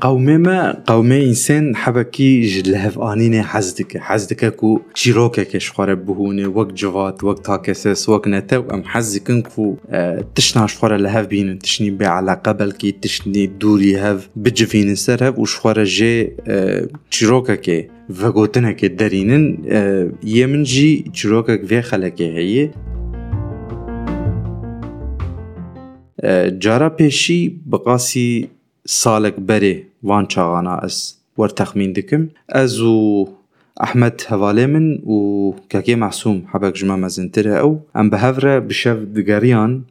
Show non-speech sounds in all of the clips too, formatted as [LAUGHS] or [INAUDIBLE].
قومي ما قومي إنسان حبكي جلهف آنيني حزدك. حزدك كو شيروكك شخوره بهونه وقت جوات وقت هاكسس وقت نتا أم حزكن كو آه تشنا شخورة لهف بين تشني بي على قبل كي تشني دوري هف بجفين سرهف وشخورة جي آه شيروكك فغوتنك درينن آه يمن جي شيروكك في خلك هي. جارا پیشی بقاسی سالك بري وان چاغانا اس ور تخمين دكم از و احمد هفالي من و معصوم حبك جمع مزنتره أو ام بهفره بشف دقاريان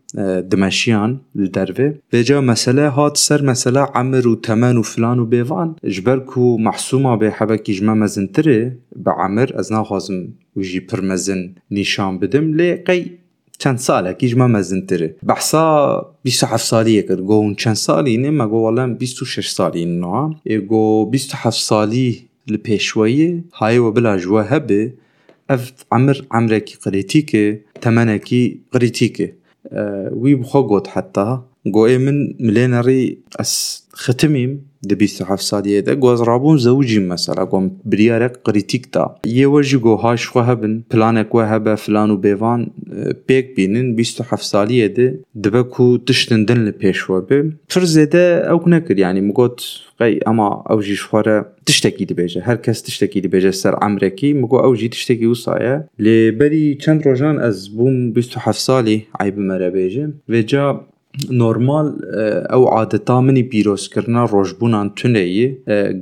دمشيان لدرفه بجا مسألة هات سر مسألة عمر و تمن و فلان و بيفان جبركو محسومة بي حبك جمع مزنتره بعمر از ناخازم وجي پرمزن نشان بدم. قي چند ساله کیش ما مزنتره بحسا 27 سالیه کرد گو اون چند سالی نه ما گو ولن 26 سالی نه گو 27 سالی لپیشویه های و بلا جوه هبه. اف عمر عمره کی قریتی که تمنه کی قریتی که آه، وی بخواه حتی گۆێ من ملێ نەڕی ئەس ختمیم دە 27 سالیێدە گۆزڕابوون زەوجی مەسەلا گۆم بریارێک قریتیکدا یێوەژی گۆهاشخوا هەبن پلانێکوە هەبە فلان و بێوان پێک بینن. 27 سالیێدە دبەک و تشتندن لە پێشوە بێ پر زێدە ئەو نەکردیانی مگوت قەی ئەما ئەوژی شخوارە تشتێکی دەبێژە هەر کەس تشتێکی دەبێژە سەر ئەمرێکی مگو ئەوژی تشتێکی وسایە لێبەری چەند ڕۆژان ئەس بووم 27 سالی ئایبمەرە بێژم وێجا و جا نۆرمال ئەو عادەتا منی پیرۆزکردنا ڕۆژبوونان تونەیە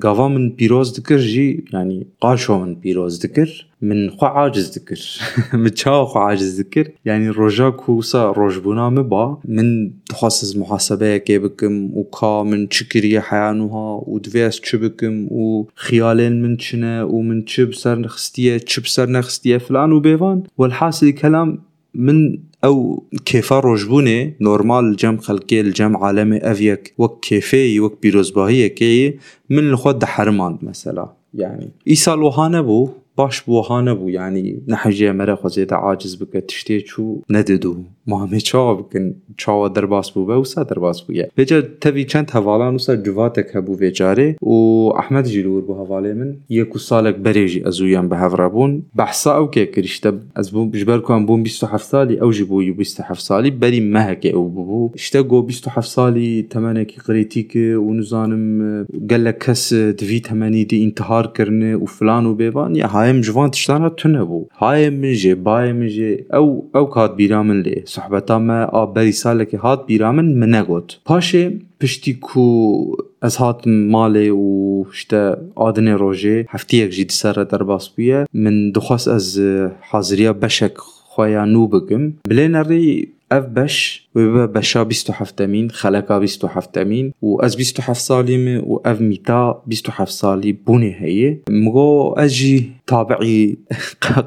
گاوا من پیرۆز دکرد ژی ینی قاشۆ من پیرۆز دکرد من خوا عاجز دکرد [LAUGHS] من چاو خوا عاجز دکرد ینی ڕۆژا کوسا ڕۆژبوونا با من دخواست محاسبەیەکێ بکەم و کا من چ کریە حیانوها و دوێست چ بکەم و خیالێن من چنە و من چ بسەر نخستیە چ بسەر نەخستیە فلان و بێوان. والحاصلی کەلام من أو كيفا روجبوني نورمال جم خلقي الجم عالمي افيك وك كيفي وك بيروزباهية كي من الخود حرمان مثلا يعني ايسال وهانا بو باش یعنی بو bu yani نحجي مرة خوزيدا عاجز بك تشتي چو نددو مهمه چاوا بکن. چاوا درباس بو و سا درباس بویا بجا تبی چند حوالان وسا جواتک هبو ویجاره و احمد جلور بو حواله من. یکو سالک بریجی ازویان به هفرابون بحثا او که کرشتا از بو بجبر کن بون 27 سالی او جبو یو 27 سالی. بری مهک او بو اشتا گو 27 سالی تمنکی قریتی که و نزانم گلک کس دوی تمنی دی انتحار کرنه و فلان و یا هاي مجوان تشتانا تنبو هاي منجي باي منجي أو أو كات بيرامن لي صحبتا ما آه سالك هات بيرامن منغوت باشي پشتی کو از هات ماله و شتا آدن روژه هفته یک جید سر در باس بویه من دخواست از حاضریا بشک خوایا نو بگم. بلینر ری اف بش ya nû bikim bilênerî ev beş wê bibe beşa bîst û heftemîn xeleka bîst û heftemîn û ez bîst û heft salî me û ev mîta bîst û heft salî bûnê heye min got ez jî تابعي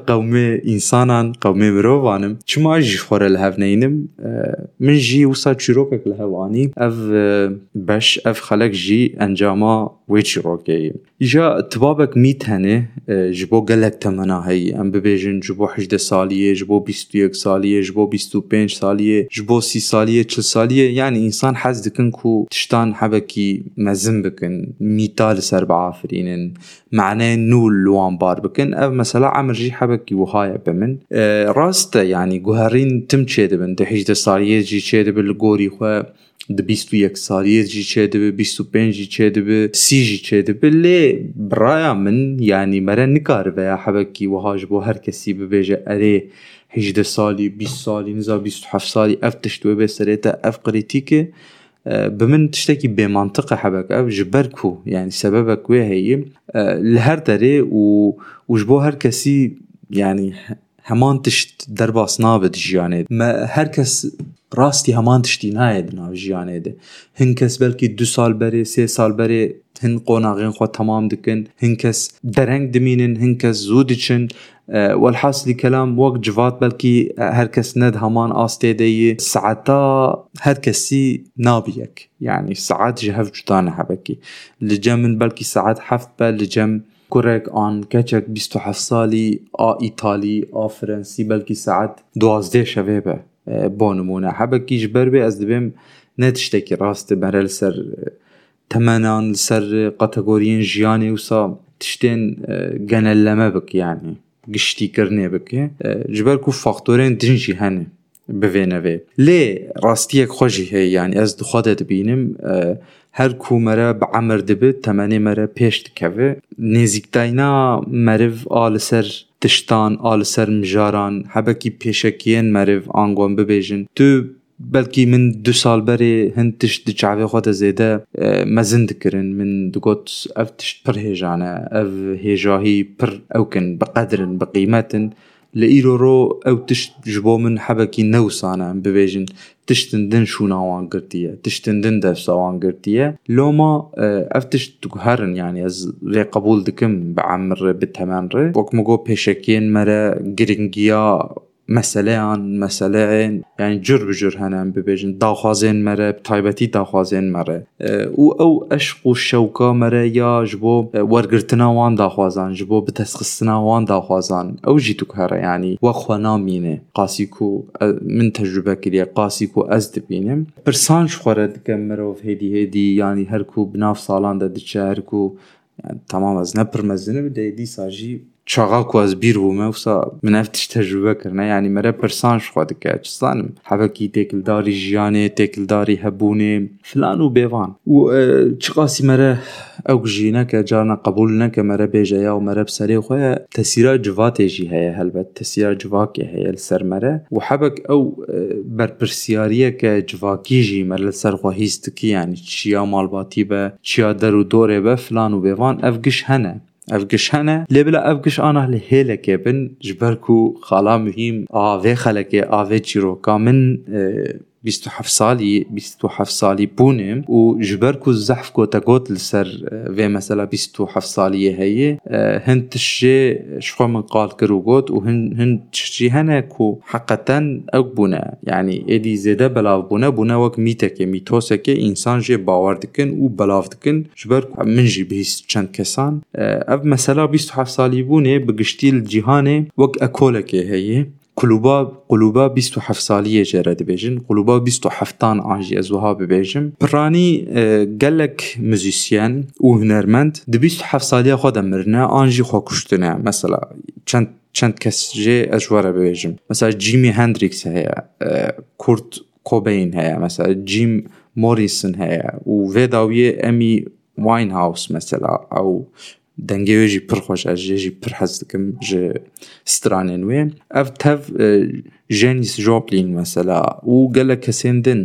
قومي انسانا قومي مروفانم. چما جي خورا لهفنينم. من جي وصا چيروكك لهواني. أف باش أف خلق جي أنجاما وي چيروكي جا تبابك ميت هنه جبو قلق تمنا هي أم ببيجن جبو حجدة سالية جبو بيستو يك سالية جبو بيستو بينج سالية جبو سي سالية چل سالية يعني انسان حز دكن كو تشتان حبكي مزن بكن ميتال سر بعافرين معناه نول لوان بار بکن. اف مثلا عمر جي حبكي وهاي بمن. آه راستا يعني جوهرين تم چه دبن؟ ده هجده سالیه جي چه دبن لگوری خو د 21 سالیه جي چه دبن 25 جي چه سي جي چه دبن لي برايا من يعني مرة نكار بيا حبكي وهاج بو هر كسي ببيجه اري هجدة سالي 20 سالي نزا 27 سالي أف تشتوي بسريتا أف قريتيكي بمن تشتكي بمنطقة حبك أو جبركو يعني سببك ويه هي لهر داري و وجبو هر كسي يعني همان تشت درباس نابد جيانه ما هر کس راستی همان تشتی ناید ناو جیانه ده هن کس بلکی دو سال بره سه سال بره هن قوناغین خو تمام دکن. هن کس درنگ دمینن هن کس زود چن. والحاصل كلام وقت جوات بلكي هر كس ند همان آستي دي ساعتا هر كسي نابيك يعني ساعات جهف جدانا حبكي لجم بلكي ساعات حفت بل لجم كوريك آن كاتشك بيستو حف سالي آ إيطالي آ فرنسي بلكي ساعات دوازده شوه به بۆ نمونە حەبەکیش بەر بێ ئەس دەبێم نەتشتێکی ڕاستە بەرە لەسەر تەمەنان لەسەر قەتەگۆریین ژیانی وسا تشتێن گەنە لەمە بکیانی گشتیکردنێ بکێ جبەر و فاکتۆرێن دنجی هەنێ بڤێنەوێ لێ ڕاستیەک خۆشی هەیە ینی ئەس دخوادە دەبینم هەر کومەرە بە عمر دەبێت تەمەنێ مەرە پێش دکەوێ. نێزیکتاینا مەرڤ ئا لەسەر تشتان ئا لەسەر مژاران هەبەکی پێشەکیەن مەرڤ ئانگۆن ببێژن. تو بەلکی من دو سال بەرێ هەند تشت دچاوێ خۆتە زێدە مەزن دکردن من دگوت ئەف تشت پر هێژانە ئەv هێژاهی پر ئەوکن بەقەدرن بە قیمەتن. لە ئیرۆڕۆ ئەو تشت ji بۆ من حەبەکی نەوسانە ببێژن تشتندن شووناوان گرتیە تشتندن دەفساوان گرتیە. لۆما ئەف تشت هەرن ینی ئەس لێ قبول دکم بە عمر بتەمەنڕێ وەکمەگۆ پێشەکێن مەرە گرنگیا مەسلەیان مەسلەیان ینی جر بجر هەنان ببێژن. داخوازێن مەرە تایبەتی داخوازێن مەرە. و ئەو ئەشق و شەوکە مەرە یاژ بۆ وەرگرتناوان داخوازان ji بۆ بتەسخستناوان داخوازان. ئەو ژی تو هەرە ینی وەخوا نامینێ. قاسیک و من تەجروبە کردە قاسیک و ئەس دبینم پرسانج خۆرە دکەم مرۆڤ هێدی هێدی ینی هەرکو بناف ساڵاندا دچە هەرکو تەمام ئەز نەپرمەزنە بدە دیساژی چاغاکو ئەس بیر بوومە وسا منەفتش تەجروبەکردە ینی مەرە پرسانش خوا دکە چستانم حەبەکی تێکلداری ژیانێ تێکلداری هەبوونێ فلان و بێوان و چ قاسی مەرە ئەو ژینەکە جارە قبول نەکە مەرە بێژەیە و مەرە سەرێ خۆیە تەسیرا جواتێژی هەیە هەلبەت تەسیرا جوواکێ هەیە سەرمەرە و حەبک ئەو بەرپرسیاریە کە جوواکیژی مەر لە سەرخوا هیستکی ینی چیا ماڵباتی بە چیا دەر و دۆرێ بە فلان و بێوان ئەف گشت هەنە ئەفگش هەنە لێبلا ئەفگش ئاە لە هێلەکێ بن ژبەر و خاڵا مهم ئاێ خەلەکێ ئاێ چیرۆکا من بيستو حفصالي بيستو حفصالي بونيم وجبركو الزحف كوتا كوت لسر آه، في مثلا بيستو حفصالي هي. آه، هنت الشي شخو من قال كرو كوت وهنت الشي هناكو حقا اك بنا يعني إدي زيدا بلاف بنا بنا وك ميتاكي ميتوسكي إنسان جي باوردكن و بلافدكن جبركو من جي بيس چند كسان آه، أب مثلا بيستو حفصالي بوني بقشتيل جيهاني وك أكولكي هي. قلوبا قلوبا 27 سالیه جره دبیجن قلوبا 27 تان آنجی از وها ببیجم پرانی گلک مزیسین و هنرمند د 27 سالیه خود مرنه آنجی خو کشتنه مثلا چند چند کس جه اجواره ببیجم مثلا جیمی هندریکس هیا کورت کوبین هیا مثلا جیم موریسن هیا و ویداویه امی واین هاوس مثلا او دەنگێژی پرخۆش ئەژێژی پر حەز دکم ji stranên wê ev tev ژێنی ژۆپلین مەسەلا û gelek kesên din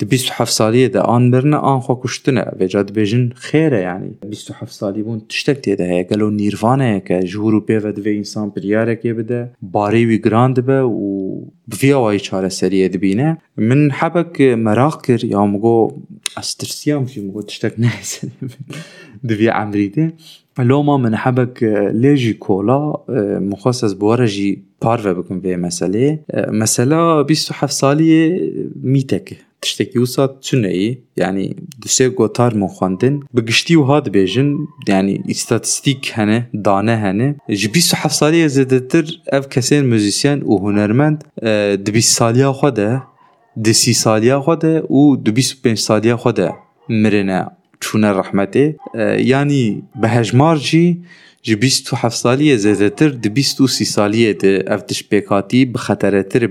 د 27 سالي د ان برنا ان خو کوشتنه و جاد بجن خيره يعني 27 سالي بون تشتك دي ده قالو نيرفانا كه جور بي و د وي انسان برياره كه بده باري وي گراند به و في أو اي چاره سري اد بينه من حبك مراكر يا مگو استرسيام في مگو تشتك نه سن د وي لو ما من حبك ليجي كولا مخصص بورجي بارفه بكم في مساله مساله 27 سالي ميتك تشتکی وسا تونهی یعنی دوسه گوتار من خواندن بگشتی و هاد بیجن یعنی استاتستیک هنه دانه هنه جی بیس و هفت سالی زده تر او کسین موزیسین و هنرمند دو بیس سالی ها خواده دو سی سالی ها خواده و دو بیس پنج سالی ها مرنه چونه رحمته یعنی به هجمار جی جبیستو حفصالیه زده تر دبیستو سی سالیه ده اف دشپیکاتی بخطره تر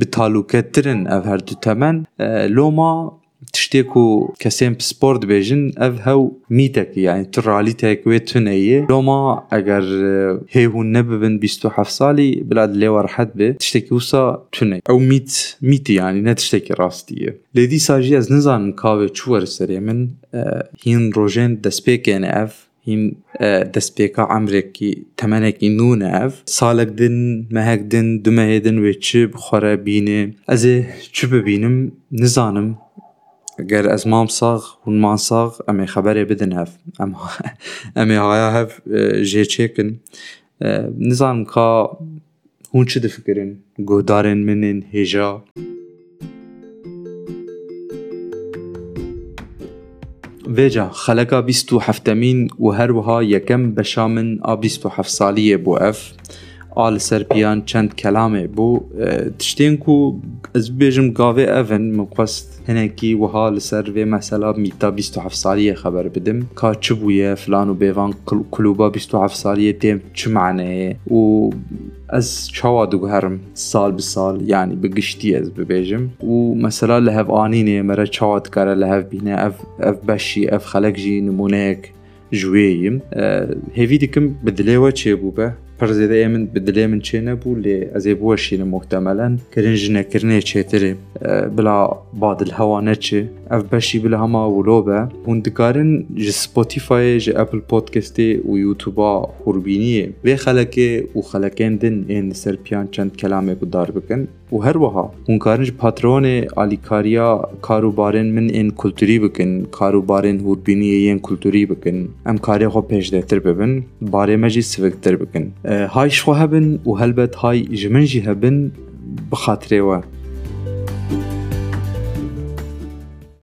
بطالوکت ترن اف هر دو تمن. آه، لوما تشتی کو کسیم سپورت بیجن اف هاو میتک یعنی تر رالی تاکوی تونیه. لوما اگر آه، هی نببن بیستو حفصالی بلاد لیو ارحد بی تشتی کو سا تونی. أو میت میتی یعنی نه تشتی که راستیه. لیدی ساجی از نزان کاوی چوار سریمن آه، هین روژن دسپیکین اف. هین دەستپێکا ئەمرێکی تەمەەکی نونەف ساڵێکدن مەهەکدن دومەهێدن وێ چ بخۆرە بینێ. ئەزێ چ ببینم؟ نزانم. گەر ئەز مام ساغ هونمان ساغ ئەمێ خەبەرێ بدن [LAUGHS] هەف ئەمێ هایا هەف ژێچێکن نزانم کا هون چ دفکردن گۆدارێن منن هێژا. Difikirin guhdarên min ên hêja vêca xeleka bîst û heftemîn û آل سر پیان چند کلامه بو تشتین کو از بیجم گاوه اون مقصد هنکی وها لسر و مثلا میتا 27 سالیه خبر بدم. کا چه بویه فلان و بیوان کلوبا 27 سالیه دیم چه معنیه و از چاوا دگوهرم سال بسال يعني بقشتي از ببيجم ومثلا لهف آنيني مرة چاوا تكارا لهف بينا اف اف بشي اف خلق جي نمونيك جويم هيفي ديكم بدليوه چه بدلی من نبود؟ لی از ای بوشین محتملا. کرین جنه کرنه چه تری؟ بلا بعد الهوا نچه اف بشی بلا هما ولوبه هون دکارن ج سپوتیفای ج اپل پودکستی و یوتیوبا خوربینیه. و خلکه و خلکین دن این سر پیان چند کلامه کو دار بکن. و هر وها هون کارنج پاترون آلیکاریا کاروبارن من این کلتوری بکن. کاروبارن هوربینی این کلتوری بکن. ام کاری خو پیش دهتر ببن. باره مجی سوکتر بکن. هاي شو هبن وهلبت هاي جمنجي هبن بخاطري